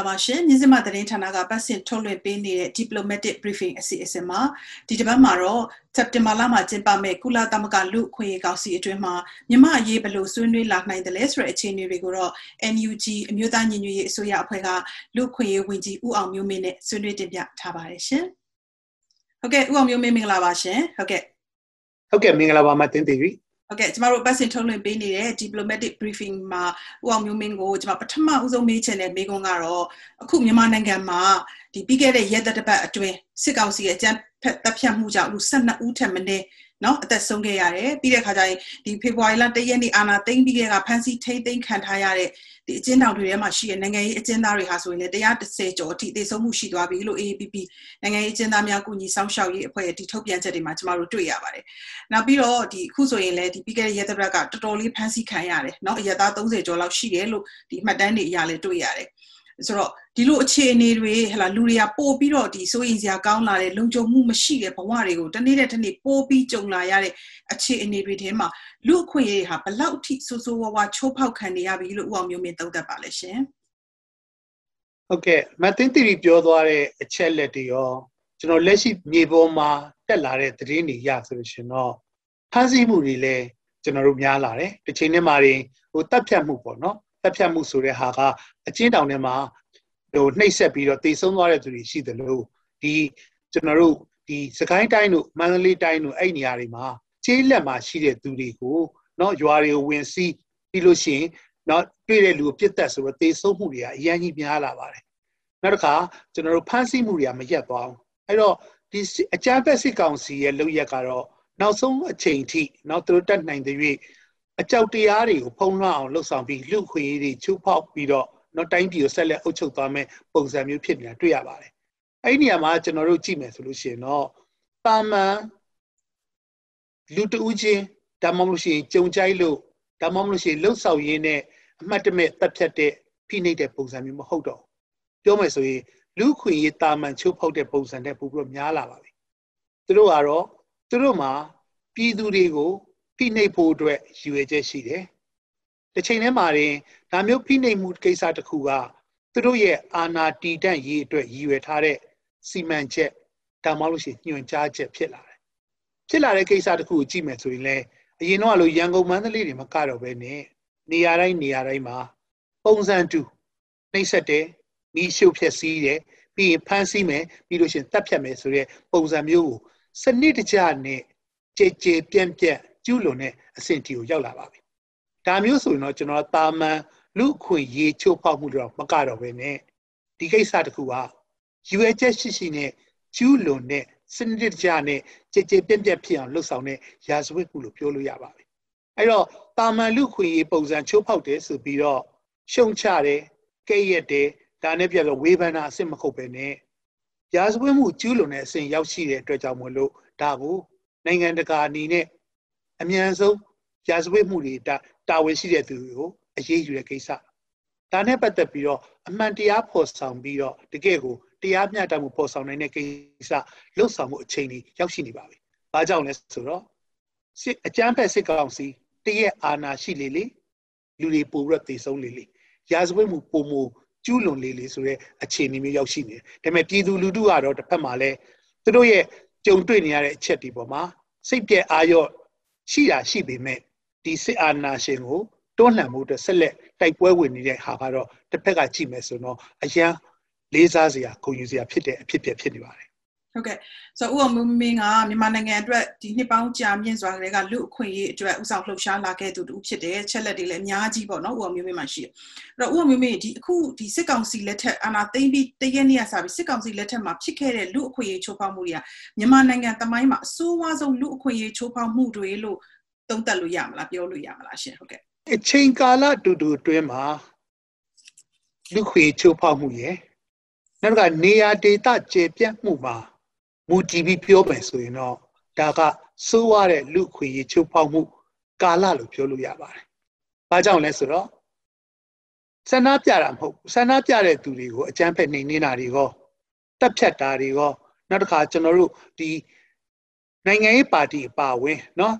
လာပါရှင်မြင်းစမသတင်းဌာနကပတ်စင်ထုတ်လွှင့်ပေးနေတဲ့ diplomatic briefing အစီအစဉ်မှာဒီတစ်ပတ်မှာတော့စက်တင်ဘာလမှာကျင်းပမယ့်ကုလသမဂ္ဂလူအခွင့်အရေးကောင်စီအတွင်းမှာမြန်မာအရေးဘယ်လိုဆွေးနွေးလာနိုင်တယ်လဲဆိုတဲ့အခြေအနေတွေကိုတော့ NUG အမျိုးသားညီညွတ်ရေးအစိုးရအဖွဲ့ကလူအခွင့်အရေးဝန်ကြီးဦးအောင်မျိုးမင်းနဲ့ဆွေးနွေးတင်ပြထားပါတယ်ရှင်ဟုတ်ကဲ့ဦးအောင်မျိုးမင်းမင်္ဂလာပါရှင်ဟုတ်ကဲ့ဟုတ်ကဲ့မင်္ဂလာပါမတင်တီရီ ဟုတ်ကဲ့ကျမတို့ပတ်စင်ထုတ်လွှင့်ပေးနေတဲ့ diplomatic briefing မှာဦးအောင်မျိုးမင်းကိုကျမပထမဦးဆုံးမေးချင်တဲ့မေးခွန်းကတော့အခုမြန်မာနိုင်ငံမှာဒီပြီးခဲ့တဲ့ရက်သက်တစ်ပတ်အတွင်းစစ်ကောင်စီရဲ့အကြမ်းဖက်တပ်ဖြတ်မှုကြောင့်လူ12ဦးထက်မနည်း နော်အသက်ဆုံးခဲ့ရတယ်ပြီးတဲ့ခါကျရင်ဒီဖေဖော်ဝါရီလ၁ရက်နေ့အာနာသိမ့်ပြီးခဲ့ကဖန်စီထိမ့်သိမ့်ခံထားရတဲ့ဒီအကျဉ်းထောင်တွေထဲမှာရှိတဲ့နိုင်ငံရေးအကျဉ်းသားတွေဟာဆိုရင်လည်း130ကျော်အထိသေဆုံးမှုရှိသွားပြီလို့ AAPP နိုင်ငံရေးအကျဉ်းသားများကူညီဆောင်ရှောက်ရေးအဖွဲ့ရဲ့ဒီထုတ်ပြန်ချက်တွေမှာကျမတို့တွေ့ရပါတယ်။နောက်ပြီးတော့ဒီအခုဆိုရင်လည်းဒီပြီးခဲ့တဲ့ရက်သတ္တပတ်ကတော်တော်လေးဖန်စီခံရတယ်နော်အရက်သား30ကျော်လောက်ရှိတယ်လို့ဒီမှတ်တမ်းတွေအရလည်းတွေ့ရတယ်။ ဆိုတော့ဒီလိုအခြေအနေတွေဟလာလူတွေကပို့ပြီးတော့ဒီစိုးရိမ်စရာကောင်းလာတဲ့လုံခြုံမှုမရှိတဲ့ဘဝတွေကိုတနေ့တဲ့တနေ့ပို့ပြီးကြုံလာရတဲ့အခြေအနေတွေထဲမှာလူအခွင့်အရေးဟာဘလောက်ထိဆိုးဆိုးဝါးဝါချိုးဖောက်ခံနေရပြီလို့ဦးအောင်မျိုးမင်းသုံးသပ်ပါလဲရှင်ဟုတ်ကဲ့မတ်တင်တီပြောသွားတဲ့အချက်လက်တွေရောကျွန်တော်လက်ရှိမြေပေါ်မှာတက်လာတဲ့သတင်းတွေရဆိုလို့ရှင်တော့ဖမ်းဆီးမှုတွေလည်းကျွန်တော်တို့များလာတယ်တစ်ချိန်နဲ့မှရင်ဟိုတပ်ဖြတ်မှုပေါ့နော် တပ်ဖြတ်မှုဆိုတဲ့ဟာကအချင်းတောင်ထဲမှာဟိုနှိပ်ဆက်ပြီးတော့တည်ဆုံးသွားတဲ့သူတွေရှိတယ်လို့ဒီကျွန်တော်တို့ဒီစကိုင်းတိုင်းတို့မန္တလေးတိုင်းတို့အဲ့နေရာတွေမှာကျေးလက်မှာရှိတဲ့သူတွေကိုเนาะရွာတွေကိုဝင်စီးပြီးလို့ရှိရင်เนาะတွေ့တဲ့လူကိုပြစ်တက်ဆိုတော့တည်ဆုံးမှုတွေကအရင်ကြီးများလာပါတယ်နောက်တစ်ခါကျွန်တော်တို့ဖမ်းဆီးမှုတွေကမရက်သွားဘူးအဲ့တော့ဒီအကြမ်းဖက်စစ်ကောင်စီရဲ့လုပ်ရက်ကတော့နောက်ဆုံးအချိန်ထိเนาะသူတို့တက်နိုင်တဲ့၍ အကြောက်တရားတွေကိုဖုံးလွှမ်းအောင်လှုပ်ဆောင်ပြီးလူခွေတွေချိုးဖောက်ပြီးတော့နော်တိုင်းပြည်ကိုဆက်လက်အုပ်ချုပ်သွားမယ်ပုံစံမျိုးဖြစ်နေတာတွေ့ရပါတယ်အဲ့ဒီနေရာမှာကျွန်တော်တို့ကြည့်မယ်ဆိုလို့ရှိရင်တော့တာမန်လူတဦးချင်းဒါမှမဟုတ်ရှင်ကြုံကြိုက်လို့ဒါမှမဟုတ်ရှင်လှုပ်ဆောင်ရင်းနဲ့အမှတ်တမဲ့တက်ဖြတ်တဲ့ဖိနှိပ်တဲ့ပုံစံမျိုးမဟုတ်တော့ပြောမယ်ဆိုရင်လူခွေရေးတာမန်ချိုးဖောက်တဲ့ပုံစံနဲ့ပို့ပြီးတော့များလာပါပြီသူတို့ကတော့သူတို့မှာပြည်သူတွေကို ဖိနှိပ်ဖို့အတွက်ရည်ရွယ်ချက်ရှိတယ်တစ်ချိန်တည်းမှာရင်ဒါမျိုးဖိနှိပ်မှုကိစ္စတစ်ခုကသူတို့ရဲ့အာဏာတည်တံ့ရေးအတွက်ရည်ရွယ်ထားတဲ့စီမံချက်ဒါမှမဟုတ်လို့ရှိရင်ညွှန်ကြားချက်ဖြစ်လာတယ်ဖြစ်လာတဲ့ကိစ္စတစ်ခုကိုကြည့်မယ်ဆိုရင်လည်းအရင်တော့လို့ရန်ကုန်မန္တလေးတွေမကတော့ပဲနဲ့နေရာတိုင်းနေရာတိုင်းမှာပုံစံတူနှိမ့်ဆက်တယ်နီးရှုပ်ဖြက်စီးတယ်ပြီးရင်ဖမ်းဆီးမယ်ပြီးလို့ရှိရင်တပ်ဖြတ်မယ်ဆိုတဲ့ပုံစံမျိုးကိုစနစ်တကျနဲ့ကြည်ကြည်ပြန့်ပြန့် ကျူးလွန်တဲ့အဆင့်တီကိုရောက်လာပါပြီဒါမျိုးဆိုရင်တော့ကျွန်တော်တာမန်လူခွင့်ရေးချိုးဖောက်မှုတော့မကတော့ပဲနဲ့ဒီကိစ္စတခုကရွယ်ချက်ရှိရှိနဲ့ကျူးလွန်တဲ့စနစ်တကျနဲ့ကြည်ကြည်ပြန့်ပြန့်ဖြစ်အောင်လှုပ်ဆောင်တဲ့ရာဇဝတ်မှုလို့ပြောလို့ရပါပြီအဲ့တော့တာမန်လူခွင့်ရေးပုံစံချိုးဖောက်တယ်ဆိုပြီးတော့ရှုံချတယ်ကဲ့ရက်တယ်ဒါနဲ့ပြတော့ဝေဖန်တာအစ်မခုတ်ပဲနဲ့ရာဇဝတ်မှုကျူးလွန်တဲ့အဆင့်ရောက်ရှိတဲ့အတွက်ကြောင့်မလို့ဒါကိုနိုင်ငံတကာအနေနဲ့ အမြန်ဆုံးရာဇဝတ်မှုတွေတာတာဝန်ရှိတဲ့သူတွေကိုအရေးယူတဲ့ကိစ္စဒါနဲ့ပတ်သက်ပြီးတော့အမှန်တရားဖော်ဆောင်ပြီးတော့တကယ်ကိုတရားမျှတမှုဖော်ဆောင်နိုင်တဲ့ကိစ္စလှုပ်ဆောင်မှုအချိန်ကြီးရောက်ရှိနေပါပြီ။ဘာကြောင့်လဲဆိုတော့စစ်အကြမ်းဖက်စစ်ကောင်စီတရက်အာဏာရှိလေလေလူတွေပိုပြီးတော့တည်ဆုံးလေလေရာဇဝတ်မှုပုံမကျူးလွန်လေလေဆိုတဲ့အခြေအနေမျိုးရောက်ရှိနေတယ်။ဒါပေမဲ့ပြည်သူလူထုကတော့တစ်ဖက်မှာလည်းသူတို့ရဲ့ကြုံတွေ့နေရတဲ့အချက်ဒီပေါ်မှာစိတ်ပြည့်အာရော့ ရှိတာရှိပေမဲ့ဒီစစ်အာဏာရှင်ကိုတွန်းလှန်မှုအတွက်ဆက်လက်တိုက်ပွဲဝင်နေတဲ့ဟာကတော့တစ်ဖက်ကကြည့်မယ်ဆိုတော့အရန်လေးစားစရာဂုဏ်ယူစရာဖြစ်တဲ့အဖြစ်ဖြစ်နေပါတယ် ဟုတ်ကဲ့ဆိုတော့ဦးအောင်မင်းကမြန်မာနိုင်ငံအတွက်ဒီနှစ်ပေါင်းကြာမြင့်စွာကလေးကလူအခွင့်အရေးအတွက်ဥဆောင်လှုပ်ရှားလာခဲ့သူတူဖြစ်တယ်ချက်လက်တွေလည်းအများကြီးပေါ့နော်ဦးအောင်မင်းမှာရှိတယ်အဲ့တော့ဦးအောင်မင်းဒီအခုဒီစစ်ကောင်စီလက်ထက်အာဏာသိမ်းပြီးတရက်နေ့ကစပြီးစစ်ကောင်စီလက်ထက်မှာဖြစ်ခဲ့တဲ့လူအခွင့်အရေးချိုးဖောက်မှုတွေကမြန်မာနိုင်ငံတမိုင်းမှာအဆိုးဝါးဆုံးလူအခွင့်အရေးချိုးဖောက်မှုတွေလို့သုံးသပ်လို့ရမလားပြောလို့ရမလားရှင်ဟုတ်ကဲ့အချိန်ကာလတူတူအတွင်းမှာလူခွေချိုးဖောက်မှုရယ်နောက်က နေရာဒေသကျေပြတ်မှုမှာ မူတည်ပြီးပြောမယ်ဆိုရင်တော့ဒါကစိုးရတဲ့လူခွေရချိုးဖောက်မှုကာလလို့ပြောလို့ရပါတယ်။ဘာကြောင့်လဲဆိုတော့ဆန္ဒပြတာမဟုတ်ဆန္ဒပြတဲ့သူတွေကိုအကြမ်းဖက်နှိမ်နှင်းတာတွေရောတပ်ဖြတ်တာတွေရောနောက်တစ်ခါကျွန်တော်တို့ဒီနိုင်ငံရေးပါတီအပါဝင်เนาะ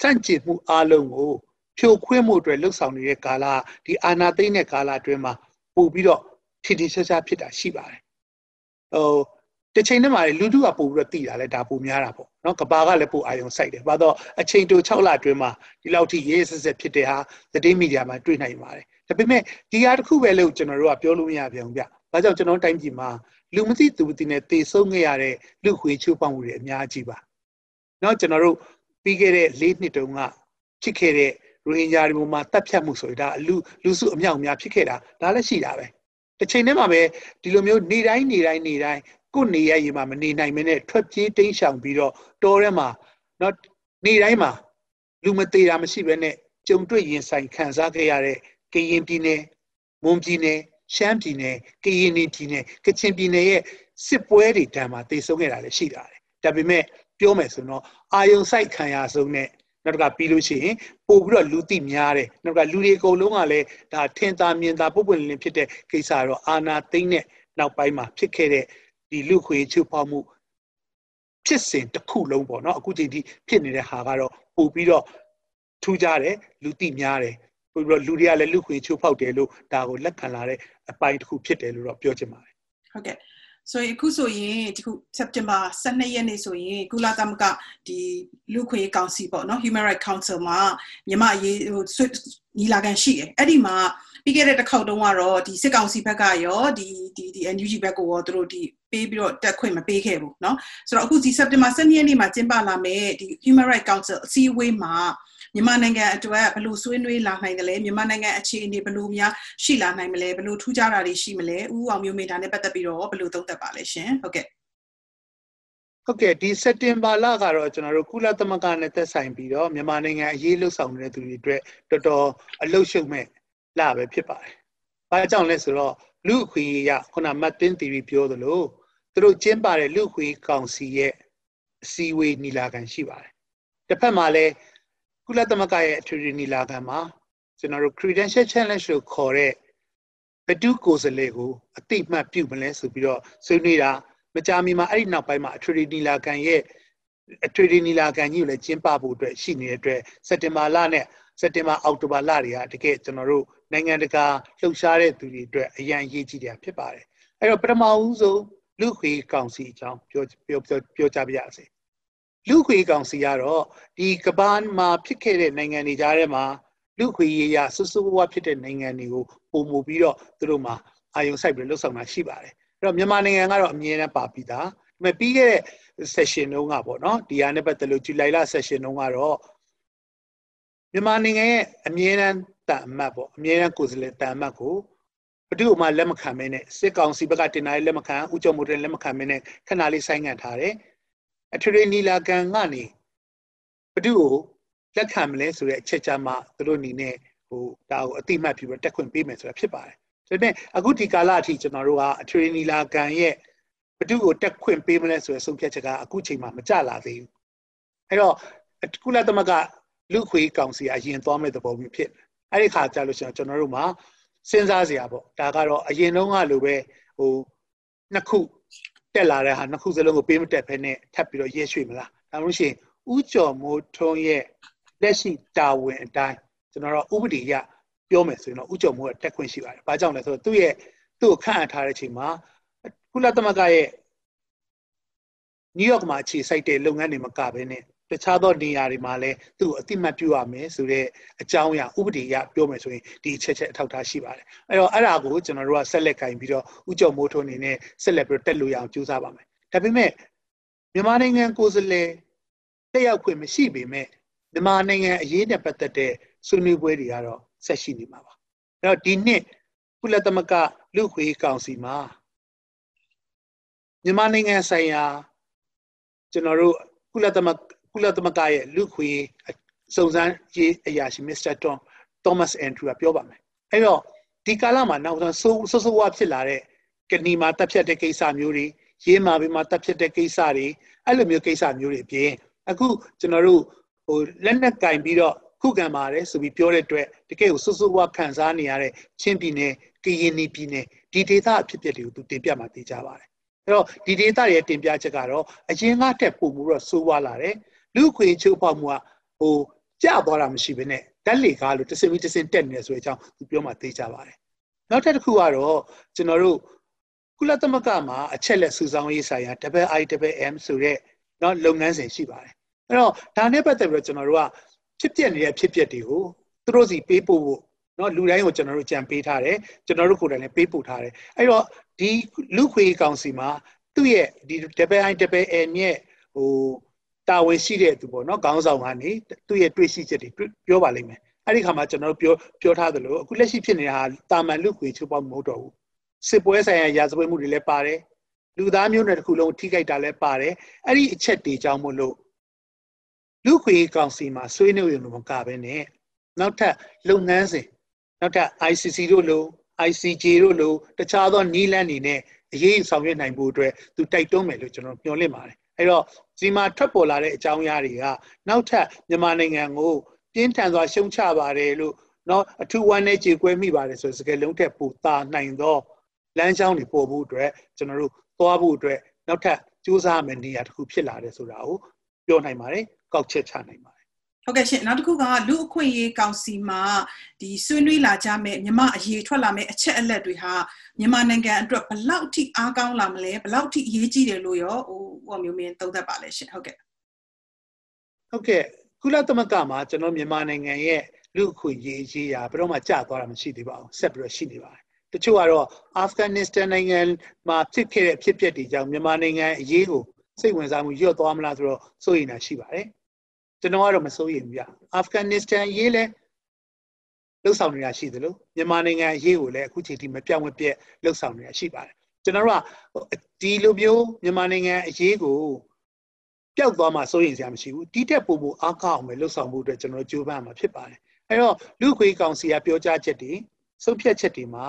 စန့်ကျင်မှုအလုံးကိုဖြိုခွင်းမှုအတွက်လှုပ်ဆောင်နေတဲ့ကာလဒီအာဏာသိမ်းတဲ့ကာလအတွင်းမှာပို့ပြီးတော့ထ ထီထီရှားရှားဖြစ်တာရှိပါတယ်ဟို တစ်ချိန်တည်းမှာလူထုကပို့ပြီးတော့တည်တာလဲဒါပိုများတာပေါ့နော်ကဘာကလည်းပို့အာယုံစိုက်တယ်ဘာတော့အချိန်တို6လအတွင်းမှာဒီလောက်ထိရေးဆက်ဆက်ဖြစ်တဲ့ဟာသတင်းမီဒီယာမှာတွေ့နိုင်ပါတယ်ဒါပေမဲ့ဒီဟာတစ်ခုပဲလို့ကျွန်တော်တို့ကပြောလို့မရပြန်ဘူးဗျ။ဘာကြောင့်ကျွန်တော်တိုင်းပြည်မှာလူမသိသူမသိနဲ့တေဆုံးခဲ့ရတဲ့လူခွေချိုးပေါက်မှုတွေအများကြီးပါ။နောက်ကျွန်တော်တို့ပြီးခဲ့တဲ့၄နှစ်တုန်းကဖြစ်ခဲ့တဲ့ရိုဟင်ဂျာတွေပေါ်မှာတပ်ဖြတ်မှုဆိုရင်ဒါလူလူစုအမြောက်အများဖြစ်ခဲ့တာဒါလည်းရှိတာပဲ။တစ်ချိန်တည်းမှာပဲဒီလိုမျိုးနေတိုင်းနေတိုင်းနေတိုင်း ကိုယ်နေရရင်မှမနေနိုင်မနဲ့ထွက်ပြေးတိမ်းရှောင်ပြီးတော့တောထဲမှာနော်နေတိုင်းမှာလူမသေးတာမရှိဘဲနဲ့ကြုံတွေ့ရင်ဆိုင်ခံစားခဲ့ရတဲ့ကရင်ပြည်နယ်မွန်ပြည်နယ်ရှမ်းပြည်နယ်ကရင်ပြည်နယ်ကချင်ပြည်နယ်ရဲ့စစ်ပွဲတွေတန်းမှာတည်ဆုံခဲ့တာလည်းရှိတာတယ်ဒါပေမဲ့ပြောမယ်ဆိုတော့အာယုံဆိုင်ခံရဆုံးနဲ့နောက်ကပြီးလို့ရှိရင်ပို့ပြီးတော့လူသိများတယ်နောက်ကလူတွေအကုန်လုံးကလည်းဒါထင်သာမြင်သာပုပ်ပွင့်လင်းဖြစ်တဲ့ကိစ္စတော့အာနာသိမ့်တဲ့နောက်ပိုင်းမှာဖြစ်ခဲ့တဲ့ ဒီလူခွေချုပ်ဖောက်မှုဖြစ်စဉ်တစ်ခုလုံးပေါ့နော်အခုချိန်ထိဖြစ်နေတဲ့ဟာကတော့ပို့ပြီးတော့ထူးကြတယ်လူသိများတယ်ပို့ပြီးတော့လူတွေကလည်းလူခွေချိုးဖောက်တယ်လို့ဒါကိုလက်ခံလာတဲ့အပိုင်းတစ်ခုဖြစ်တယ်လို့တော့ပြောချင်ပါတယ်ဟုတ်ကဲ့ဆိုရင်အခုဆိုရင်ဒီခု September 12ရက်နေ့ဆိုရင်ကုလသမဂ္ဂဒီလူခွေကောင်စီပေါ့နော် Human Rights Council မှာမြန်မာအရေးဟိုညီလာခံရှိတယ်အဲ့ဒီမှာ ပြီးခဲ့တဲ့တစ်ခေါက်တုန်းကတော့ဒီစစ်ကောင်စီဘက်ကရောဒီဒီဒီ NUG ဘက်ကိုရောသူတို့ဒီပေးပြီးတော့တက်ခွင့်မပေးခဲ့ဘူးเนาะဆိုတော့အခုဒီ September 12ရက်နေ့မှာကျင်းပလာမယ်ဒီ Human Rights Council အစည်းအဝေးမှာမြန်မာနိုင်ငံအတွက်ဘယ်လိုဆွေးနွေးလာနိုင်တယ်လဲမြန်မာနိုင်ငံအခြေအနေဘယ်လိုများရှိလာနိုင်မလဲဘယ်လိုထူးခြားတာတွေရှိမလဲဦးအောင်မျိုးမေဒါနဲ့ပတ်သက်ပြီးတော့ဘယ်လိုသုံးသပ်ပါလဲရှင်ဟုတ်ကဲ့ဟုတ်ကဲ့ဒီစက်တင်ဘာလကတော့ကျွန်တော်တို့ကုလသမဂ္ဂနဲ့သက်ဆိုင်ပြီးတော့မြန်မာနိုင်ငံအရေးလှုပ်ဆောင်နေတဲ့သူတွေအတွက်တော်တော်အလုရှုံမဲ့ လပဲဖြစ်ပါတယ်။ဘာကြောင့်လဲဆိုတော့လူအခွင့်အရေးရခုနမတ်တင်တီဗီပြောသလိုသူတို့ကျင်းပတဲ့လူအခွင့်ကောင်စီရဲ့အစည်းအဝေးနီလာခံရှိပါတယ်။တစ်ဖက်မှာလည်းကုလသမဂ္ဂရဲ့အထွေထွေနီလာခံမှာကျွန်တော်တို့ credential challenge လို့ခေါ်တဲ့ဘဒုကိုယ်စားလှယ်ကိုအတိမတ်ပြုမလဲဆိုပြီးတော့ဆွေးနွေးတာမကြာမီမှာအဲ့ဒီနောက်ပိုင်းမှာအထွေထွေနီလာခံရဲ့အထွေထွေနီလာခံကြီးကိုလည်းကျင်းပဖို့အတွက်ရှိနေတဲ့အတွက်စက်တင်ဘာလနဲ့ စက်တင်ဘာအောက်တိုဘာလတွေကတကယ်ကျွန်တော်တို့နိုင်ငံတကာလှုပ်ရှားတဲ့သူတွေအတွက်အရန်အရေးကြီးတယ်ဖြစ်ပါတယ်အဲ့တော့ပထမဦးဆုံးလူခွေကောင်စီအကြောင်းပြောပြောပြောကြပါရစေလူခွေကောင်စီကတော့ဒီကမ္ဘာမှာဖြစ်ခဲ့တဲ့နိုင်ငံတွေကြားထဲမှာလူခွေရေးရဆူဆူဝါဖြစ်တဲ့နိုင်ငံတွေကိုပုံမူပြီးတော့သူတို့မှာအာယုံစိုက်ပြီးလှုပ်ဆောင်တာရှိပါတယ်အဲ့တော့မြန်မာနိုင်ငံကတော့အမြဲတမ်းပါပြီးသားဒါပေမဲ့ပြီးခဲ့တဲ့ session တုန်းကပေါ့နော်ဒီဟာနဲ့ပတ်သက်လို့ July လ session တုန်းကတော့ မြန်မာနိုင်ငံရဲ့အမြဲတမ်းတန်အမတ်ပေါ့အမြဲတမ်းကိုယ်စားလှယ်တန်အမတ်ကိုဘဒုမှလက်မခံမင်းနဲ့စစ်ကောင်စီဘက်ကတင်လာလက်မခံဥကြုံမိုးတဲ့လက်မခံမင်းနဲ့ခဏလေးဆိုင်းငံ့ထားတယ်အထွေထွေနီလာခံကနေဘဒုကိုလက်ခံမလဲဆိုတဲ့အချက်ကြမှာသူတို့အနေနဲ့ဟိုဒါကိုအတိမတ်ပြီးတော့တက်ခွင့်ပေးမယ်ဆိုတာဖြစ်ပါတယ်ဒါပေမဲ့အခုဒီကာလအထိကျွန်တော်တို့ကအထွေထွေနီလာခံရဲ့ဘဒုကိုတက်ခွင့်ပေးမလဲဆိုတဲ့ဆုံးဖြတ်ချက်ကအခုချိန်မှာမကြလာသေးဘူးအဲ့တော့ကုလသမဂ္ဂ လူခွေကောင်စီအရင်သွားမဲ့သဘောမျိုးဖြစ်အဲ့ဒီခါကြာလို့ရှိရင်ကျွန်တော်တို့မှာစဉ်းစားစရာပေါ့ဒါကတော့အရင်တုန်းကလိုပဲဟိုနှစ်ခုတက်လာတဲ့ဟာနှစ်ခုစလုံးကိုပေးမတက်ဖဲနဲ့ထပ်ပြီးတော့ရဲရွှေ့မလားဒါမှမဟုတ်ရှင်ဥကျော်မိုးထုံးရဲ့လက်ရှိတာဝန်အတိုင်းကျွန်တော်တို့ဥပဒေရပြောမယ်ဆိုရင်တော့ဥကျော်မိုးကတက်ခွင့်ရှိပါတယ်။ဘာကြောင့်လဲဆိုတော့သူ့ရဲ့သူ့ကိုခန့်အပ်ထားတဲ့အချိန်မှာကုလသမဂ္ဂရဲ့နယူးယောက်မှာအခြေစိုက်တဲ့လုပ်ငန်းတွေမကဘဲနဲ့ တခြားသောနေရာတွေမှာလည်းသူ့ကိုအတိမတ်ပြုရမယ်ဆိုတဲ့အကြောင်းအရာဥပဒေအရပြောမယ်ဆိုရင်ဒီအချက်ချက်အထောက်ထားရှိပါတယ်အဲ့တော့အဲ့ဒါကိုကျွန်တော်တို့ကဆက်လက်ကင်ပြီးတော့ဥကြုံမိုးထုံးနေနဲ့ဆက်လက်ပြီးတက်လို့ရအောင်ကြိုးစားပါမယ်ဒါပေမဲ့မြန်မာနိုင်ငံကိုယ်စားလှယ်တက်ရောက်ခွင့်မရှိပေမဲ့မြန်မာနိုင်ငံအရေးနဲ့ပတ်သက်တဲ့ဆွေးနွေးပွဲတွေကတော့ဆက်ရှိနေမှာပါအဲ့တော့ဒီနှစ်ကုလသမဂ္ဂလူ့ခွေကောင်စီမှာမြန်မာနိုင်ငံဆိုင်ရာကျွန်တော်တို့ကုလသမဂ္ဂ ကုလသမဂ္ဂရဲ့လူခွေစုံစမ်းရေးအရာရှိမစ္စတာတွန်သောမတ်အန်ဒရူကပြောပါမယ်အဲ့တော့ဒီကာလမှာနောက်ဆုံးဆိုးဆိုးဆိုးဝါးဖြစ်လာတဲ့ကနီမှာတက်ဖြတ်တဲ့ကိစ္စမျိုးတွေရေးမာပြီးမှတက်ဖြတ်တဲ့ကိစ္စတွေအဲ့လိုမျိုးကိစ္စမျိုးတွေအပြင်အခုကျွန်တော်တို့ဟိုလက်နက်ကင်ပြီးတော့ခုခံပါတယ်ဆိုပြီးပြောတဲ့အတွက်တကယ်ကိုဆူဆူဝါခံစားနေရတဲ့ချင်းပြည်နယ်ကရင်ပြည်နယ်ဒီဒေသအဖြစ်အပျက်တွေကိုသူတင်ပြမှာသိကြပါတယ်အဲ့တော့ဒီဒေသရဲ့တင်ပြချက်ကတော့အရင်ကတက်ပုံမှုတော့ဆိုးဝါးလာတယ် လူခွေချိုးဖောက်မှုကဟိုကြသွားတာမရှိဘဲနဲ့တက်လေကားလို့တစင်ပြီးတစင်တက်နေဆိုတဲ့အကြောင်းသူပြောမှသိကြပါတယ် နောက်ထပ်တစ်ခုကတော့ကျွန်တော်တို့ကုလသမဂ္ဂမှာအချက်လက်စုဆောင်းရေးဆိုင်ရာ WIWM ဆိုတဲ့เนาะလုပ်ငန်းစဉ်ရှိပါတယ်အဲ့တော့ဒါနဲ့ပတ်သက်ပြီးတော့ကျွန်တော်တို့ကဖြစ်ပျက်နေတဲ့ဖြစ်ပျက်တွေကိုသူတို့စီပေးပို့ဖို့เนาะလူတိုင်းကိုကျွန်တော်တို့ကြံပေးထားတယ်ကျွန်တော်တို့ကိုယ်တိုင်လည်းပေးပို့ထားတယ်အဲ့တော့ဒီလူခွေကောင်စီမှာသူ့ရဲ့ဒီ WIWM ရဲ့ဟို တာဝန်ရှိတဲ့သူပေါ့နော်ခေါင်းဆောင်ကနေသူ့ရဲ့တွေ့ရှိချက်တွေပြောပါလိမ့်မယ်အဲ့ဒီခါမှာကျွန်တော်တို့ပြောပြောထားသလိုအခုလက်ရှိဖြစ်နေတာဟာတာမန်လူခွေချိုးပေါက်မဟုတ်တော့ဘူးစစ်ပွဲဆိုင်ရာရာဇဝတ်မှုတွေလည်းပါတယ်လူသားမျိုးနွယ်တစ်ခုလုံးထိခိုက်တာလည်းပါတယ်အဲ့ဒီအချက်တွေကြောင့်မို့လို့လူခွေကောင်စီမှာဆွေးနွေးရုံမကဘဲနဲ့နောက်ထပ်လုပ်ငန်းစဉ်နောက်ထပ် ICC တို့လို ICJ တို့လိုတခြားသောနီးလန်းနေနဲ့အရေးဆောင်ရွက်နိုင်ဖို့အတွက်သူတိုက်တွန်းမယ်လို့ကျွန်တော်မျှော်လင့်ပါတယ်အဲ့တော့ ဒီမှာထွက်ပေါ်လာတဲ့အကြောင်းအရာတွေကနောက်ထပ်မြန်မာနိုင်ငံကိုပြင်းထန်စွာရှုံချပါတယ်လို့နော်အထူးဝမ်းနဲ့ကြေကွဲမိပါတယ်ဆိုစကလုံးထက်ပိုတာနိုင်သောလမ်းကြောင်းတွေပေါ်ဖို့အတွက်ကျွန်တော်တို့သွားဖို့အတွက်နောက်ထပ်ကြိုးစားမယ့်နေရာတစ်ခုဖြစ်လာတယ်ဆိုတာကိုပြောနိုင်ပါတယ်ကောက်ချက်ချနိုင်ပါတယ်ဟုတ်ကဲ့ရှင်နောက်တစ်ခုကလူအခွင့်အရေးကောင်စီမှာဒီဆွေးနွေးလာကြမဲ့မြမအရေးထွက်လာမဲ့အချက်အလက်တွေဟာမြန်မာနိုင်ငံအတွက်ဘလောက်ထိအားကောင်းလာမလဲဘလောက်ထိအရေးကြီးတယ်လို့ရောဟို ဟိုမျိုးမင်းသုံးသပ်ပါလဲရှင်ဟုတ်ကဲ့ဟုတ်ကဲ့ကုလသမဂ္ဂမှာကျွန်တော်မြန်မာနိုင်ငံရဲ့လူအခွင့်အရေးအရေးရာဘယ်တော့မှကြာသွားတာမရှိသေးပါဘူးဆက်ပြီးတော့ရှိနေပါတယ်တချို့ကတော့အာဖဂန်နစ္စတန်နိုင်ငံမှာဖြစ်ခဲ့တဲ့ဖြစ်ပျက်တွေကြောင့်မြန်မာနိုင်ငံအရေးကိုစိတ်ဝင်စားမှုလျော့သွားမလားဆိုတော့စိုးရိမ်တာရှိပါတယ်ကျွန်တော်ကတော့မစိုးရိမ်ဘူးဗျအာဖဂန်နစ္စတန်အရေးလည်းလှုပ်ဆောင်နေတာရှိသလိုမြန်မာနိုင်ငံအရေးကိုလည်းအခုချိန်ထိမပြောင်းမပြတ်လှုပ်ဆောင်နေတာရှိပါတယ် ကျွန်တော်တို့ကဒီလိုမျိုးမြန်မာနိုင်ငံအရေးကိုပျောက်သွားမှစိုးရိမ်စရာမရှိဘူးတီးတက်ပို့ဖို့အားကောင်းအောင်ပဲလှုပ်ဆောင်ဖို့အတွက်ကျွန်တော်ကြိုးပမ်းမှာဖြစ်ပါတယ်အဲတော့လူခွေကောင်စီကပြောကြားချက်တွေဆုံးဖြတ်ချက်တွေမှာ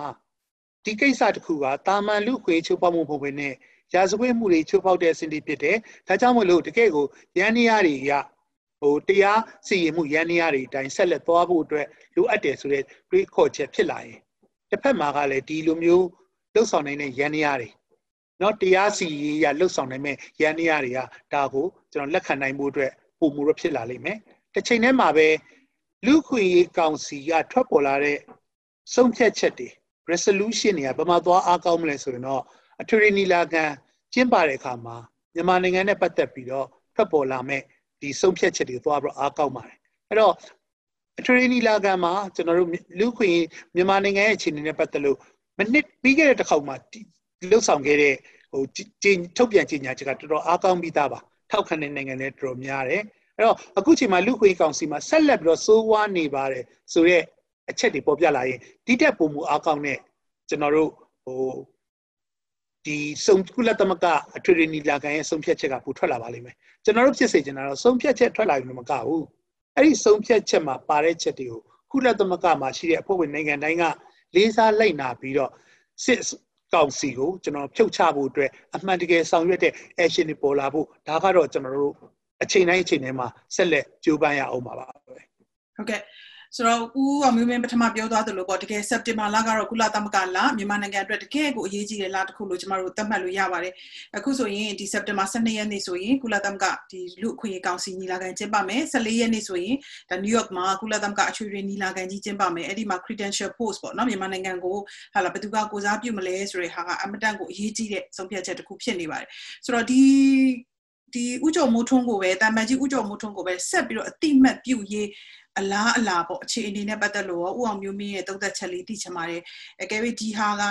ဒီကိစ္စတစ်ခုကတာမန်လူခွေချိုးဖောက်မှုပုံပဲနဲ့ရာဇဝတ်မှုတွေချိုးဖောက်တဲ့အဆင့်တွေဖြစ်တယ်ဒါကြောင့်မလို့တကယ့်ကိုရန်နေရတွေရဟိုတရားစီရင်မှုရန်နေရတွေအတိုင်းဆက်လက်သွားဖို့အတွက်လိုအပ်တယ်ဆိုတဲ့တွေးခေါ်ချက်ဖြစ်လာရင်တစ်ဖက်မှာကလည်းဒီလိုမျိုး လှုပ်ဆောင်နိုင်တဲ့ယန္တရားတွေနော်တရားစီရေးရလှုပ်ဆောင်နိုင်မဲ့ယန္တရားတွေကဒါကိုကျွန်တော်လက်ခံနိုင်မှုအတွက်ပုံမှုရဖြစ်လာလိမ့်မယ်တစ်ချိန်တည်းမှာပဲလူခွေရေးကောင်စီကထွက်ပေါ်လာတဲ့ဆုံးဖြတ်ချက်တွေ resolution တွေကဘာမှသွားအားကောင်းမလဲဆိုရင်တော့အထွေထွေနီလာခံကျင်းပတဲ့အခါမှာမြန်မာနိုင်ငံနဲ့ပတ်သက်ပြီးတော့ထွက်ပေါ်လာမဲ့ဒီဆုံးဖြတ်ချက်တွေသွားပြီးအားကောင်းပါတယ်အဲ့တော့အထွေထွေနီလာခံမှာကျွန်တော်တို့လူခွေမြန်မာနိုင်ငံရဲ့အခြေအနေနဲ့ပတ်သက်လို့ မနစ်ပြီးခဲ့တဲ့တစ်ခေါက်မှာလှုပ်ဆောင်ခဲ့တဲ့ဟိုထုတ်ပြန်ကြေညာချက်ကတော်တော်အားကောင်းပြီးသားပါထောက်ခံတဲ့နိုင်ငံတွေတော်တော်များတယ်အဲ့တော့အခုချိန်မှာလူခွင့်ကောင်စီမှာဆက်လက်ပြီးတော့စိုးဝါးနေပါတယ်ဆိုတော့အချက်တွေပေါ်ပြလာရင်ဒီတက်ပုံမူအားကောင်းတဲ့ကျွန်တော်တို့ဟိုဒီစုံကုလသမဂ္ဂအထွေထွေနီလာခံရဲ့ဆုံးဖြတ်ချက်ကပိုထွက်လာပါလိမ့်မယ်ကျွန်တော်တို့ဖြစ်စေချင်တာတော့ဆုံးဖြတ်ချက်ထွက်လာရင်မကဘူးအဲ့ဒီဆုံးဖြတ်ချက်မှာပါတဲ့ချက်တွေကိုကုလသမဂ္ဂမှာရှိတဲ့အဖွဲ့ဝင်နိုင်ငံတိုင်းက လေးစားလိုက်နာပြီးတော့စစ်ကောင်စီကိုကျွန်တော်ဖြုတ်ချဖို့အတွက်အမှန်တကယ်ဆောင်ရွက်တဲ့ action တွေပေါ်လာဖို့ဒါကတော့ကျွန်တော်တို့အချိန်တိုင်းအချိန်တိုင်းမှာဆက်လက်ကြိုးပမ်းရအောင်ပါပဲဟုတ်ကဲ့ ဆိုတော့ဦးအောင်မျိုးမင်းပထမပြောသွားသလိုပေါ့တကယ်စက်တင်ဘာလကတော့ကုလသမဂ္ဂလမြန်မာနိုင်ငံအတွက်တကယ်ကိုအရေးကြီးတဲ့လတစ်ခုလို့ကျမတို့သတ်မှတ်လို့ရပါတယ်အခုဆိုရင်ဒီစက်တင်ဘာ12ရက်နေ့ဆိုရင်ကုလသမဂ္ဂဒီလူအခွင့်အရေးကောင်စီညီလာခံကျင်းပမယ်14ရက်နေ့ဆိုရင်ဒါနယူးယောက်မှာကုလသမဂ္ဂအထွေထွေညီလာခံကြီးကျင်းပမယ်အဲ့ဒီမှာ credential post ပေါ့နော်မြန်မာနိုင်ငံကိုဟာလာဘယ်သူကကိုစားပြုမလဲဆိုတဲ့ဟာကအမတန်ကိုအရေးကြီးတဲ့ဆုံးဖြတ်ချက်တစ်ခုဖြစ်နေပါတယ်ဆိုတော့ဒီ ဒီဥကြုံမိုးထွန်းကိုပဲတာမန်ကြီးဥကြုံမိုးထွန်းကိုပဲဆက်ပြီးတော့အတိမတ်ပြုရေးအလားအလာပေါ့အခြေအနေနဲ့ပတ်သက်လို့ရောဥအောင်မျိုးမင်းရဲ့သုံးသက်ချက်လေးသိချင်ပါတယ်အကယ်၍ဒီဟာက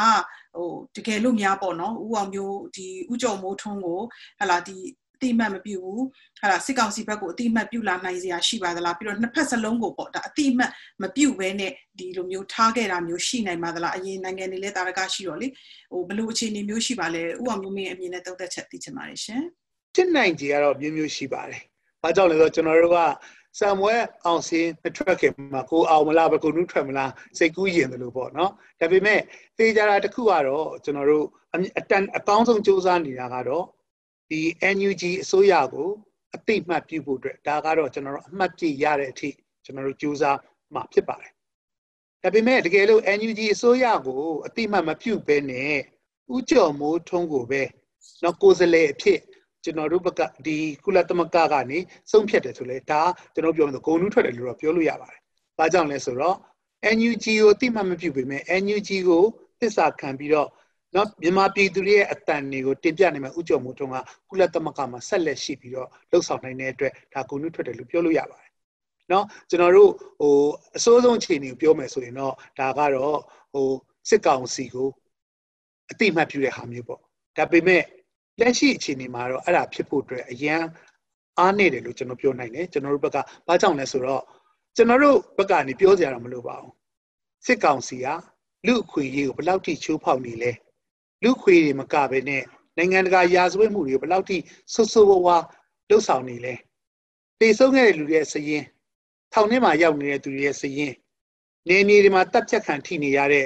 ဟိုတကယ်လို့များပေါ့နော်ဥအောင်မျိုးဒီဥကြုံမိုးထွန်းကိုဟလာဒီအတိမတ်မပြုဘူးဟာလာစစ်ကောင်စီဘက်ကိုအတိမတ်ပြုလာနိုင်စရာရှိပါသလားပြီးတော့နှစ်ဖက်စလုံးကိုပေါ့ဒါအတိမတ်မပြုဘဲနဲ့ဒီလိုမျိုးထားခဲ့တာမျိုးရှိနိုင်ပါသလားအရင်နိုင်ငံတွေလည်းတာရကရှိတော့လေဟိုဘလို့အခြေအနေမျိုးရှိပါလဲဥအောင်မျိုးမင်းအမြင်နဲ့သုံးသက်ချက်သိချင်ပါတယ်ရှင် ဖြစ်နိုင်ကြကတော့မျိုးမျိုးရှိပါတယ်။ဘာကြောင့်လဲဆိုတော့ကျွန်တော်တို့ကဆံမွဲအောင်စင်းမထွက်ခင်မှာကိုအောင်မလားဘကိုနုထွက်မလားစိတ်ကူးရင်တယ်လို့ပေါ့နော်ဒါပေမဲ့သေချာတာတစ်ခုကတော့ကျွန်တော်တို့အတန်အကောင်းဆုံးစူးစမ်းနေတာကတော့ဒီ NUG အစိုးရကိုအသိမှတ်ပြုဖို့အတွက်ဒါကတော့ကျွန်တော်တို့အမှတ်ပြရတဲ့အထိကျွန်တော်တို့စူးစမ်းမှာဖြစ်ပါတယ်ဒါပေမဲ့တကယ်လို့ NUG အစိုးရကိုအသိမှတ်မပြုဘဲနဲ့ဥကြော်မိုးထုံးကိုပဲနော်ကိုယ်စလဲအဖြစ် ကျွန်တော်တို့ဘက်ကဒီကုလသမဂ္ဂကနေဆုံးဖြတ်တယ်ဆိုလဲဒါကျွန်တော်ပြောမယ်ဆိုဂုံနူးထွက်တယ်လို့တော့ပြောလို့ရပါတယ်။ဘာကြောင့်လဲဆိုတော့ NUG ကိုတိမှတ်မပြုပေမဲ့ NUG ကိုသစ္စာခံပြီးတော့နော်မြန်မာပြည်သူတွေရဲ့အတန်တွေကိုတင်ပြနိုင်မှာဥကြုံမှုတုံးကကုလသမဂ္ဂမှာဆက်လက်ရှိပြီးတော့လှုပ်ဆောင်နိုင်တဲ့အတွက်ဒါကုဏ္ဏထွက်တယ်လို့ပြောလို့ရပါတယ်နော်ကျွန်တော်တို့ဟိုအစိုးဆုံးအခြေအနေကိုပြောမယ်ဆိုရင်တော့ဒါကတော့ဟိုစစ်ကောင်စီကိုအတိမတ်ပြုတဲ့ဟာမျိုးပေါ့ဒါပေမဲ့ လက်ရှိအခြေအနေမှာတော့အဲ့ဒါဖြစ်ဖို့အတွက်အရန်အားနေတယ်လို့ကျွန်တော်ပြောနိုင်တယ်ကျွန်တော်တို့ဘက်ကဘာကြောင့်လဲဆိုတော့ကျွန်တော်တို့ဘက်ကနေပြောစရာတော့မလိုပါဘူးစစ်ကောင်စီကလူအခွင့်အရေးကိုဘယ်လောက်ထိချိုးဖောက်နေလဲလူခွေတွေမကပဲနဲ့နိုင်ငံတကာရာဇဝတ်မှုတွေကိုဘယ်လောက်ထိဆွဆွဝဝလှုပ်ဆောင်နေလဲတေဆုံးခဲ့တဲ့လူတွေရဲ့စရင်ထောင်ထဲမှာရောက်နေတဲ့သူတွေရဲ့စရင်နေနေဒီမှာတပ်ဖြတ်ခံထိနေရတဲ့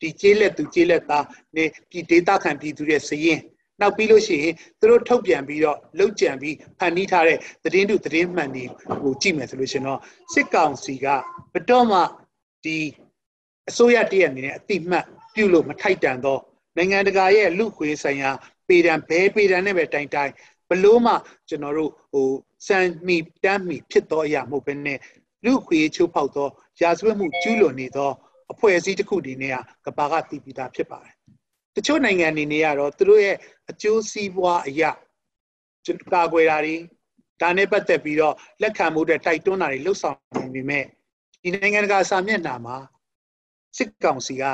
ဒီကျေးလက်သူကျေးလက်သားနေပြည်ဒေသခံပြည်သူတွေစရင် နောက်ပြီးလို့ရှိရင်သူတို့ထုတ်ပြန်ပြီးတော့လှုပ်ကြံပြီးဖန်တီးထားတဲ့သတင်းတုသတင်းမှန်တွေကိုကြည့်မယ်ဆိုလို့ရှင်တော့စစ်ကောင်စီကဘတော်မှဒီအစိုးရတရက်အနေနဲ့အတိမတ်ပြုလို့မထိုက်တန်သောနိုင်ငံတကာရဲ့လူခွေဆိုင်ရာပေဒံဘဲပေဒံနဲ့ပဲတိုင်တိုင်ဘလို့မှကျွန်တော်တို့ဟိုစံမီတမ်းမီဖြစ်သောအရာမဟုတ်ဘဲနဲ့လူခွေချိုးဖောက်သောရာဇဝတ်မှုကျူးလွန်နေသောအဖွဲ့အစည်းတစ်ခုဒီနေရာကဘာကတည်ပြီးသားဖြစ်ပါတယ် တချို့နိုင်ငံအနေနဲ့ကတော့သူတို့ရဲ့အကျိုးစီးပွားအရာကာကွယ်တာတွေဒါနဲ့ပတ်သက်ပြီးတော့လက်ခံမှုတဲ့တိုက်တွန်းတာတွေလှုပ်ဆောင်နေပေမဲ့ဒီနိုင်ငံတကာစာမျက်နှာမှာစစ်ကောင်စီက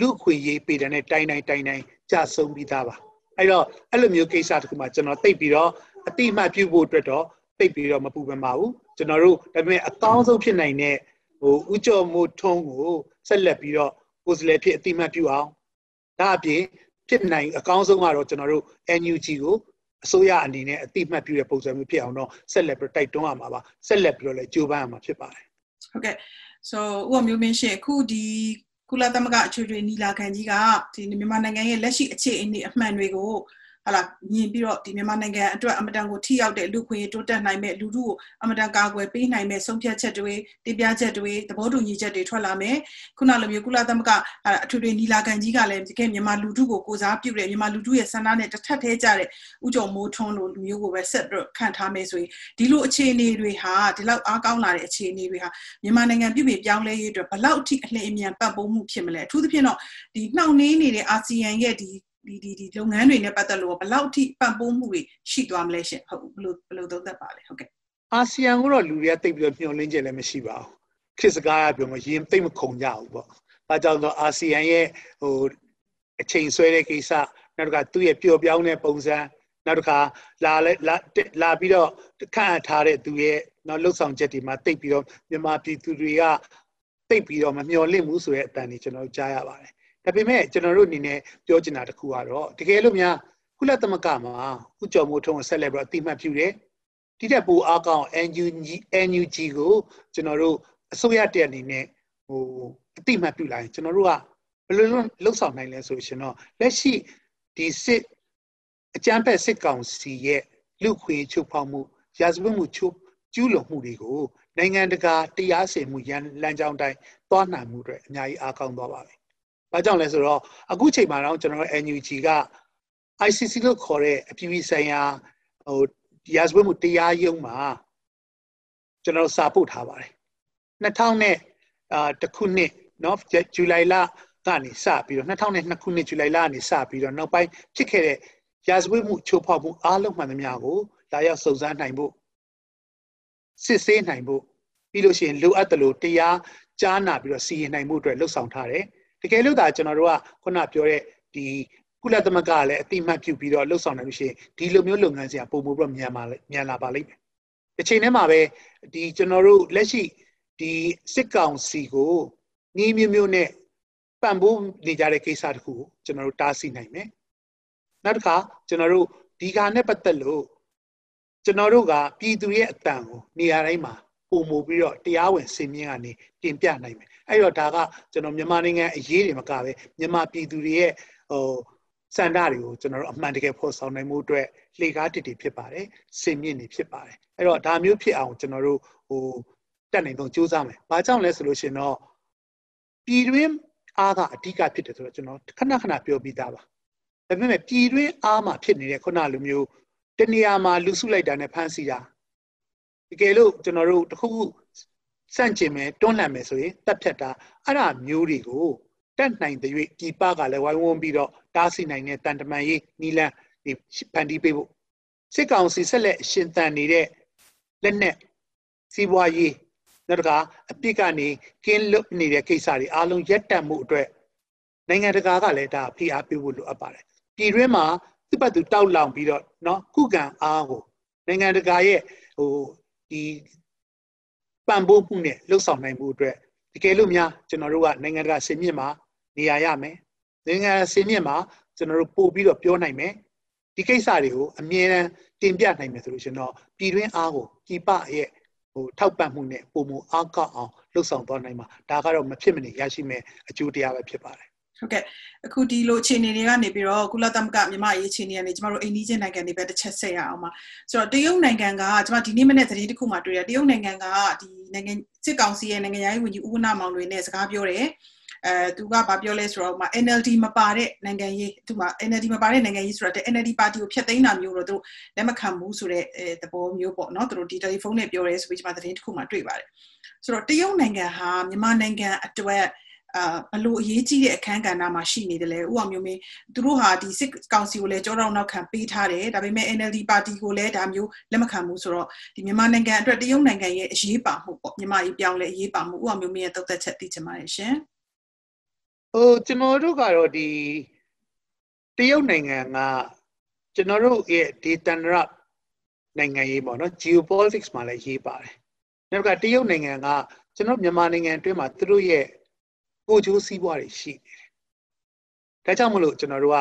လူခွေရေးပေတဲ့နဲ့တိုင်တိုင်တိုင်တိုင်ကြဆုံးပြီးသားပါအဲ့တော့အဲ့လိုမျိုးကိစ္စတခုမှကျွန်တော်သိပြီးတော့အတိမတ်ပြုဖို့အတွက်တော့သိပြီးတော့မပူပန်ပါဘူးကျွန်တော်တို့ဒါပေမဲ့အကောင်းဆုံးဖြစ်နိုင်တဲ့ဟိုဥကြော်မှုထုံးကိုဆက်လက်ပြီးတော့ကိုယ်စလဲဖြစ်အတိမတ်ပြုအောင် ဒါအပြင်ဖြစ်နိုင်အကောင်းဆုံးကတော့ကျွန်တော်တို့ NUG ကိုအစိုးရအနေနဲ့အတိမတ်ပြုတဲ့ပုံစံမျိုးဖြစ်အောင်တော့ဆက်လက်ပြီးတိုက်တွန်းရမှာပါဆက်လက်ပြီးတော့လည်းကြိုးပမ်းရမှာဖြစ်ပါတယ်ဟုတ်ကဲ့ so ဥပမျိုးမင်းရှင်အခုဒီကုလသမဂ္ဂအထွေထွေညီလာခံကြီးကဒီမြန်မာနိုင်ငံရဲ့လက်ရှိအခြေအနေအမှန်တွေကို ဟာလာမြင်ပြီးတော့ဒီမြန်မာနိုင်ငံအတွက်အမတန်ကိုထိရောက်တဲ့လူခွင့်တိုးတက်နိုင်မဲ့လူထုကိုအမတန်ကာကွယ်ပေးနိုင်မဲ့ဆုံးဖြတ်ချက်တွေတင်ပြချက်တွေသဘောတူညီချက်တွေထွက်လာမယ်ခုနလိုမျိုးကုလသမဂ္ဂအထွေထွေညီလာခံကြီးကလည်းတကယ်မြန်မာလူထုကိုကိုစားပြုတဲ့မြန်မာလူထုရဲ့ဆန္ဒနဲ့တစ်ထပ်သေးကြတဲ့ဥကြုံမိုးထွန်းလိုလူမျိုးကိုပဲဆက်ပြီးခံထားမယ်ဆိုရင်ဒီလိုအခြေအနေတွေဟာဒီလောက်အားကောင်းလာတဲ့အခြေအနေတွေဟာမြန်မာနိုင်ငံပြည်ပြည်ပြောင်းလဲရေးအတွက်ဘလောက်ထိအလင်းအမြန်ပတ်ပိုးမှုဖြစ်မလဲအထူးသဖြင့်တော့ဒီနှောင့်နှေးနေတဲ့အာဆီယံရဲ့ဒီ ဒီဒီဒီလုပ်ငန်းတွေနဲ့ပတ်သက်လို့ဘယ်လောက်ထိပံ့ပိုးမှုတွေရှိသွားမလဲရှင်ဟုတ်ဘယ်လိုဘယ်လိုသုံးသပ်ပါလဲဟုတ်ကဲ့အာဆီယံကတော့လူတွေကတိတ်ပြီးတော့မျှော်လင့်ချက်လည်းမရှိပါဘူးခစ်စကားကပြောမှရင်တိတ်မခုံကြဘူးပေါ့အဲကြောင့်တော့အာဆီယံရဲ့ဟိုအချိန်ဆွဲတဲ့ကိစ္စနောက်တစ်ခါသူ့ရဲ့ပျော်ပြောင်းတဲ့ပုံစံနောက်တစ်ခါလာလာလာပြီးတော့ခန့်အပ်ထားတဲ့သူရဲ့နောက်လှုပ်ဆောင်ချက်တွေမှာတိတ်ပြီးတော့မြန်မာပြည်သူတွေကတိတ်ပြီးတော့မမျှော်လင့်ဘူးဆိုတဲ့အတန်ကြီးကျွန်တော်ကြားရပါတယ် ဒါပေမဲ့ကျွန်တော်တို့အနေနဲ့ပြောချင်တာတခုကတော့တကယ်လို့များကုလသမဂ္ဂမှာဥကြော်မိုးထုံးကိုဆက်လက်ပြီးတော့အတိမတ်ပြုတယ်တိတက်ပူအားကောင်း NUG NUG ကိုကျွန်တော်တို့အစိုးရတဲ့အနေနဲ့ဟိုအတိမတ်ပြုလိုက်ရင်ကျွန်တော်တို့ကဘယ်လိုလုပ်လှုပ်ဆောင်နိုင်လဲဆိုရှင်တော့လက်ရှိဒီစစ်အကြမ်းဖက်စစ်ကောင်စီရဲ့လူခွေချုပ်ဖောက်မှုရာဇဝတ်မှုချုပ်ကျူးလွန်မှုတွေကိုနိုင်ငံတကာတရားစီရင်မှုရန်လမ်းကြောင်းတိုင်းသွားနိုင်မှုတွေအများကြီးအားကောင်းသွားပါပြီ ဘာကြောင့်လဲဆိုတော့အခုချိန်မှာတော့ကျွန်တော်တို့ NUG က ICC လို့ခေါ်တဲ့အပြည်ပြည်ဆိုင်ရာဟိုရာဇဝတ်မှုတရားရုံးမှာကျွန်တော်စာပို့ထားပါတယ်2000နဲ့အာတခုနှစ်နော်ဇူလိုင်လကနေစပြီးတော့2002ခုနှစ်ဇူလိုင်လကနေစပြီးတော့နောက်ပိုင်းဖြစ်ခဲ့တဲ့ရာဇဝတ်မှုချိုးဖောက်မှုအားလုံးမှန်သမျှကိုလာရောက်စုံစမ်းနိုင်ဖို့စစ်ဆေးနိုင်ဖို့ပြီးလို့ရှိရင်လိုအပ်တယ်လို့တရားကြားနာပြီးတော့စီရင်နိုင်မှုအတွက်လှုပ်ဆောင်ထားတယ် တကယ်လို့ဒါကျွန်တော်တို့ကခုနပြောတဲ့ဒီကုလသမဂ္ဂကလည်းအတိမတ်ပြုပြီးတော့လှုပ်ဆောင်နိုင်လို့ရှိရင်ဒီလိုမျိုးလုပ်ငန်းစဉ်ကပုံမှုပြီးတော့မြန်ပါလေမြန်လာပါလိမ့်မယ်။တစ်ချိန်တည်းမှာပဲဒီကျွန်တော်တို့လက်ရှိဒီစစ်ကောင်စီကိုညီမျိုးမျိုးနဲ့ပံ့ပိုးနေကြတဲ့ကိစ္စတခုကိုကျွန်တော်တို့တားဆီးနိုင်မယ်။နောက်တစ်ခါကျွန်တော်တို့ဒီကနဲ့ပတ်သက်လို့ကျွန်တော်တို့ကပြည်သူရဲ့အတန်ကိုနေရာတိုင်းမှာပုံမူပြီးတော့တရားဝင်စင်မြင့်ကနေတင်ပြနိုင်မယ် အဲ့တော့ဒါကကျွန်တော်မြန်မာနိုင်ငံအရေးတွေမကပဲမြန်မာပြည်သူတွေရဲ့ဟိုစန္ဒတွေကိုကျွန်တော်တို့အမှန်တကယ်ဖော်ဆောင်နိုင်မှုအတွက်လှေကားတစ်တွေဖြစ်ပါတယ်စင်မြင့်တွေဖြစ်ပါတယ်အဲ့တော့ဒါမျိုးဖြစ်အောင်ကျွန်တော်တို့ဟိုတက်နိုင်တော့စူးစမ်းမယ်ဘာကြောင့်လဲဆိုလို့ရှင်တော့ပြည်တွင်းအားကအဓိကဖြစ်တယ်ဆိုတော့ကျွန်တော်ခဏခဏပြောပြီးသားပါဒါပေမဲ့ပြည်တွင်းအားမှာဖြစ်နေတဲ့ခုနလိုမျိုးတနေရာမှာလူစုလိုက်တာနဲ့ဖမ်းဆီးတာတကယ်လို့ကျွန်တော်တို့တခုခု စန့်ကျင်မယ်တွန်းလှန်မယ်ဆိုရင်တက်ဖြတ်တာအဲ့ဒါမျိုးတွေကိုတက်နိုင်တဲ့၍ပြည်ပကလည်းဝိုင်းဝန်းပြီးတော့တားဆီးနိုင်တဲ့တန်တမန်ရေးနီလန်ဒီဖန်တီးပေးဖို့စစ်ကောင်စီဆက်လက်ရှင်သန်နေတဲ့လက်နက်စီးပွားရေးနောက်တစ်ခါအပြစ်ကနေကင်းလွတ်နေတဲ့ကိစ္စတွေအားလုံးရပ်တန့်မှုအတွက်နိုင်ငံတကာကလည်းဒါဖိအားပေးဖို့လိုအပ်ပါတယ်ပြည်တွင်းမှာသူ့ဘက်သူတောက်လောင်ပြီးတော့เนาะခုခံအားကိုနိုင်ငံတကာရဲ့ဟိုဒီ ပံ့ပိုးမှုနဲ့လှုပ်ဆောင်နိုင်မှုအတွက်တကယ်လို့များကျွန်တော်တို့ကနိုင်ငံတကာဆင်မြင့်မှာနေရာရမယ်နိုင်ငံဆင်မြင့်မှာကျွန်တော်တို့ပို့ပြီးတော့ပြောနိုင်မယ်ဒီကိစ္စတွေကိုအမြဲတမ်းတင်ပြနိုင်မယ်ဆိုလို့ရှင်တော့ပြည်တွင်းအားကိုပြည်ပရဲ့ဟိုထောက်ပံ့မှုနဲ့ပုံမအားကောက်အောင်လှုပ်ဆောင်သွားနိုင်မှာဒါကတော့မဖြစ်မနေရရှိမဲ့အကျိုးတရားပဲဖြစ်ပါတယ် ဟုတ်ကဲ့အခုဒီလိုအခြေအနေတွေကနေပြီးတော့ကုလသမဂ္ဂမြန်မာရေးအခြေအနေကနေကျမတို့အိန္ဒိချင်းနိုင်ငံတွေပဲတစ်ချက်ဆက်ရအောင်ပါဆိုတော့တရုတ်နိုင်ငံကကျမဒီနေ့မနေ့သတင်းတစ်ခုမှတွေ့ရတရုတ်နိုင်ငံကဒီနိုင်ငံစစ်ကောင်စီရဲ့နိုင်ငံရေးဝန်ကြီးဦးဝနာမောင်တွေနဲ့စကားပြောတယ်အဲသူကဗာပြောလဲဆိုတော့ NLD မပါတဲ့နိုင်ငံရေးသူက NLD မပါတဲ့နိုင်ငံရေးဆိုတော့ NLD ပါတီကိုဖျက်သိမ်းတာမျိုးတော့သူလက်မခံဘူးဆိုတဲ့သဘောမျိုးပေါ့နော်သူတို့ဒီတယ်လီဖုန်းနဲ့ပြောရဲဆိုပြီးကျွန်မသတင်းတစ်ခုမှတွေ့ပါတယ်ဆိုတော့တရုတ်နိုင်ငံဟာမြန်မာနိုင်ငံအတွက် အာဘလို့အရေးကြီးတဲ့အခန်းကဏ္ဍမှာရှိနေတယ်လေဥအောင်မျိုးမင်းသူတို့ဟာဒီစစ်ကောင်စီကိုလည်းကြောတော့နောက်ခံပေးထားတယ်ဒါပေမဲ့ NLD ပါတီကိုလည်းဒါမျိုးလက်မခံဘူးဆိုတော့ဒီမြန်မာနိုင်ငံအတွက်တရုတ်နိုင်ငံရဲ့အရေးပါမှုပေါ့မြန်မာရေးပြောင်းလဲအရေးပါမှုဥအောင်မျိုးမင်းရဲ့တုတ်သက်ချက်သိချင်ပါတယ်ရှင်ဟိုကျွန်တော်တို့ကတော့ဒီတရုတ်နိုင်ငံကကျွန်တော်တို့ရဲ့ဒေသန္တရနိုင်ငံရေးပေါ့နော် geopolitics မှာလည်းရေးပါတယ်နောက်ကတရုတ်နိုင်ငံကကျွန်တော်မြန်မာနိုင်ငံအတွင်းမှာသူတို့ရဲ့ ကိုချိုးစည်းပွားတွေရှိနေတယ်ဒါကြောင့်မလို့ကျွန်တော်တို့က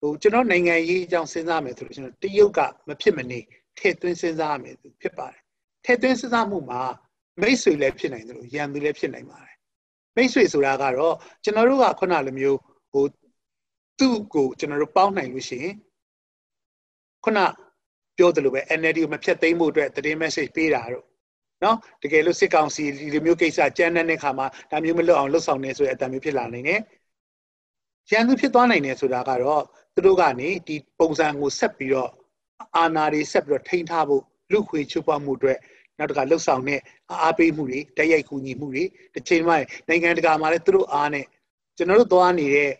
ဟိုကျွန်တော်နိုင်ငံရေးအကြောင်းစဉ်းစားမယ်ဆိုလို့ကျွန်တော်တရုတ်ကမဖြစ်မနေထည့်သွင်းစဉ်းစားရမယ်ဖြစ်ပါတယ်ထည့်သွင်းစဉ်းစားမှုမှာမိတ်ဆွေလည်းဖြစ်နိုင်တယ်လို့ရန်သူလည်းဖြစ်နိုင်ပါတယ်မိတ်ဆွေဆိုတာကတော့ကျွန်တော်တို့ကခုနလိုမျိုးဟိုသူ့ကိုကျွန်တော်တို့ပေါင်းနိုင်လို့ရှိရင်ခုနပြောသလိုပဲ NLD ကိုမဖြတ်သိမ်းမှုအတွက်သတင်း message ပေးတာတော့ နော်တကယ်လို့စစ်ကောင်စီဒီလိုမျိုးကိစ္စကြမ်းတဲ့ခါမှာဒါမျိုးမလုပ်အောင်လှုပ်ဆောင်နေဆိုတဲ့အတံမျိုးဖြစ်လာနိုင်တယ်ရန်သူဖြစ်သွားနိုင်တယ်ဆိုတာကတော့သူတို့ကနေဒီပုံစံကိုဆက်ပြီးတော့အာဏာတွေဆက်ပြီးတော့ထိန်းထားဖို့လူခွေချိုးပွားမှုအတွက်နောက်တစ်ခါလှုပ်ဆောင်တဲ့အားပေးမှုတွေတိုက်ရိုက်ကူညီမှုတွေတစ်ချိန်မှနိုင်ငံတကာမှာလည်းသူတို့အားနဲ့ကျွန်တော်တို့သွားနေတဲ့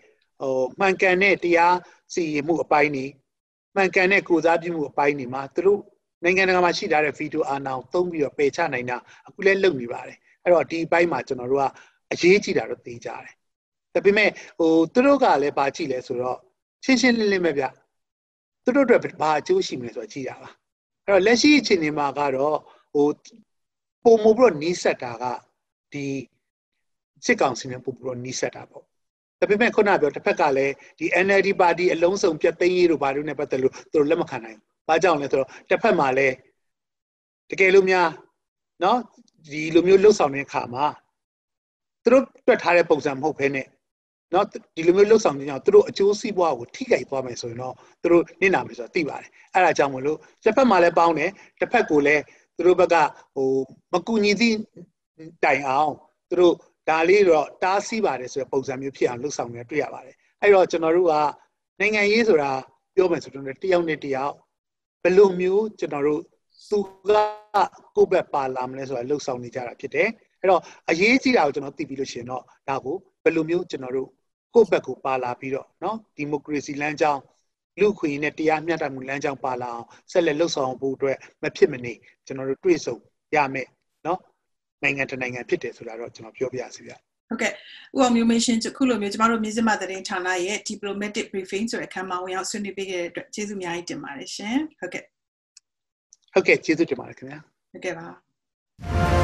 ဟိုမှန်ကန်တဲ့တရားစီရင်မှုအပိုင်းတွေမှန်ကန်တဲ့ကိုစားပြုမှုအပိုင်းတွေမှာသူတို့ နိုင်ငံတကာမှာရှိထားတဲ့ဗီဒီယိုအာဏာကိုသုံးပြီးတော့ပယ်ချနိုင်တာအခုလည်းလုပ်နေပါတယ်အဲ့တော့ဒီဘက်မှာကျွန်တော်တို့ကအရေးကြီးတာတော့သိကြတယ်ဒါပေမဲ့ဟိုသူတို့ကလည်းဘာကြည့်လဲဆိုတော့ရှင်းရှင်းလင်းလင်းပဲဗျသူတို့အတွက်ဘာအကျိုးရှိမလဲဆိုတာကြည့်တာပါအဲ့တော့လက်ရှိအခြေအနေမှာကတော့ဟိုပုံမပြီးတော့နီးစက်တာကဒီစစ်ကောင်စီနဲ့ပုံပြီးတော့နီးစက်တာပေါ့ဒါပေမဲ့ခုနပြောတစ်ဖက်ကလည်းဒီ NLD ပါတီအလုံးစုံပြတ်သိမ်းရေးတို့ဘာလို့ ਨੇ ပတ်သက်လို့သူတို့လက်မခံနိုင်ဘူး။ ဘာကြောင့်လဲဆိုတော့တစ်ဖက်မှာလည်းတကယ်လို့များเนาะဒီလိုမျိုးလှုပ်ဆောင်တဲ့အခါမှာသူတို့တွက်ထားတဲ့ပုံစံမဟုတ်ဘဲနဲ့เนาะဒီလိုမျိုးလှုပ်ဆောင်ခြင်းကြောင့်သူတို့အကျိုးစီးပွားကိုထိခိုက်သွားမယ်ဆိုရင်တော့သူတို့နစ်နာမယ်ဆိုတာသိပါတယ်။အဲဒါကြောင့်မလို့တစ်ဖက်မှာလည်းပေါင်းတယ်တစ်ဖက်ကိုလည်းသူတို့ဘက်ကဟိုမကူညီသည့်တိုင်အောင်သူတို့ဒါလေးတော့တားဆီးပါတယ်ဆိုတဲ့ပုံစံမျိုးဖြစ်အောင်လှုပ်ဆောင်နေတွေ့ရပါတယ်အဲ့တော့ကျွန်တော်တို့ကနိုင်ငံရေးဆိုတာပြောမယ်ဆိုတော့တယောက်နဲ့တယောက် ဘယ်လိုမျိုးကျွန်တော်တို့သူကကိုယ့်ဘက်ပါလာမလဲဆိုတာလှုပ်ဆောင်နေကြတာဖြစ်တယ်အဲ့တော့အရေးကြီးတာကိုကျွန်တော်သိပြီးလို့ရှိရင်တော့ဒါကိုဘယ်လိုမျိုးကျွန်တော်တို့ကိုယ့်ဘက်ကိုပါလာပြီးတော့နော်ဒီမိုကရေစီလမ်းကြောင်းလူခွင့်နဲ့တရားမျှတမှုလမ်းကြောင်းပါလာအောင်ဆက်လက်လှုပ်ဆောင်ဖို့အတွက်မဖြစ်မနေကျွန်တော်တို့တွေ့ဆုံရမယ်နော်နိုင်ငံတနိုင်ငံဖြစ်တယ်ဆိုတာတော့ကျွန်တော်ပြောပြရစီဗျာ။ ဟုတ်ကဲ့ဥအောင်မျိုးမင်းရှင်ခုလိုမျိုးကျမတို့မြစည်းမသတင်းဌာနရဲ့ diplomatic briefing ဆိုတဲ့အခမ်းအနားဝင်ရောက်ဆွေးနွေးပေးခဲ့တဲ့အတွက်ကျေးဇူးအများကြီးတင်ပါတယ်ရှင်ဟုတ်ကဲ့ဟုတ်ကဲ့ကျေးဇူးတင်ပါတယ်ခင်ဗျာဟုတ်ကဲ့ပါ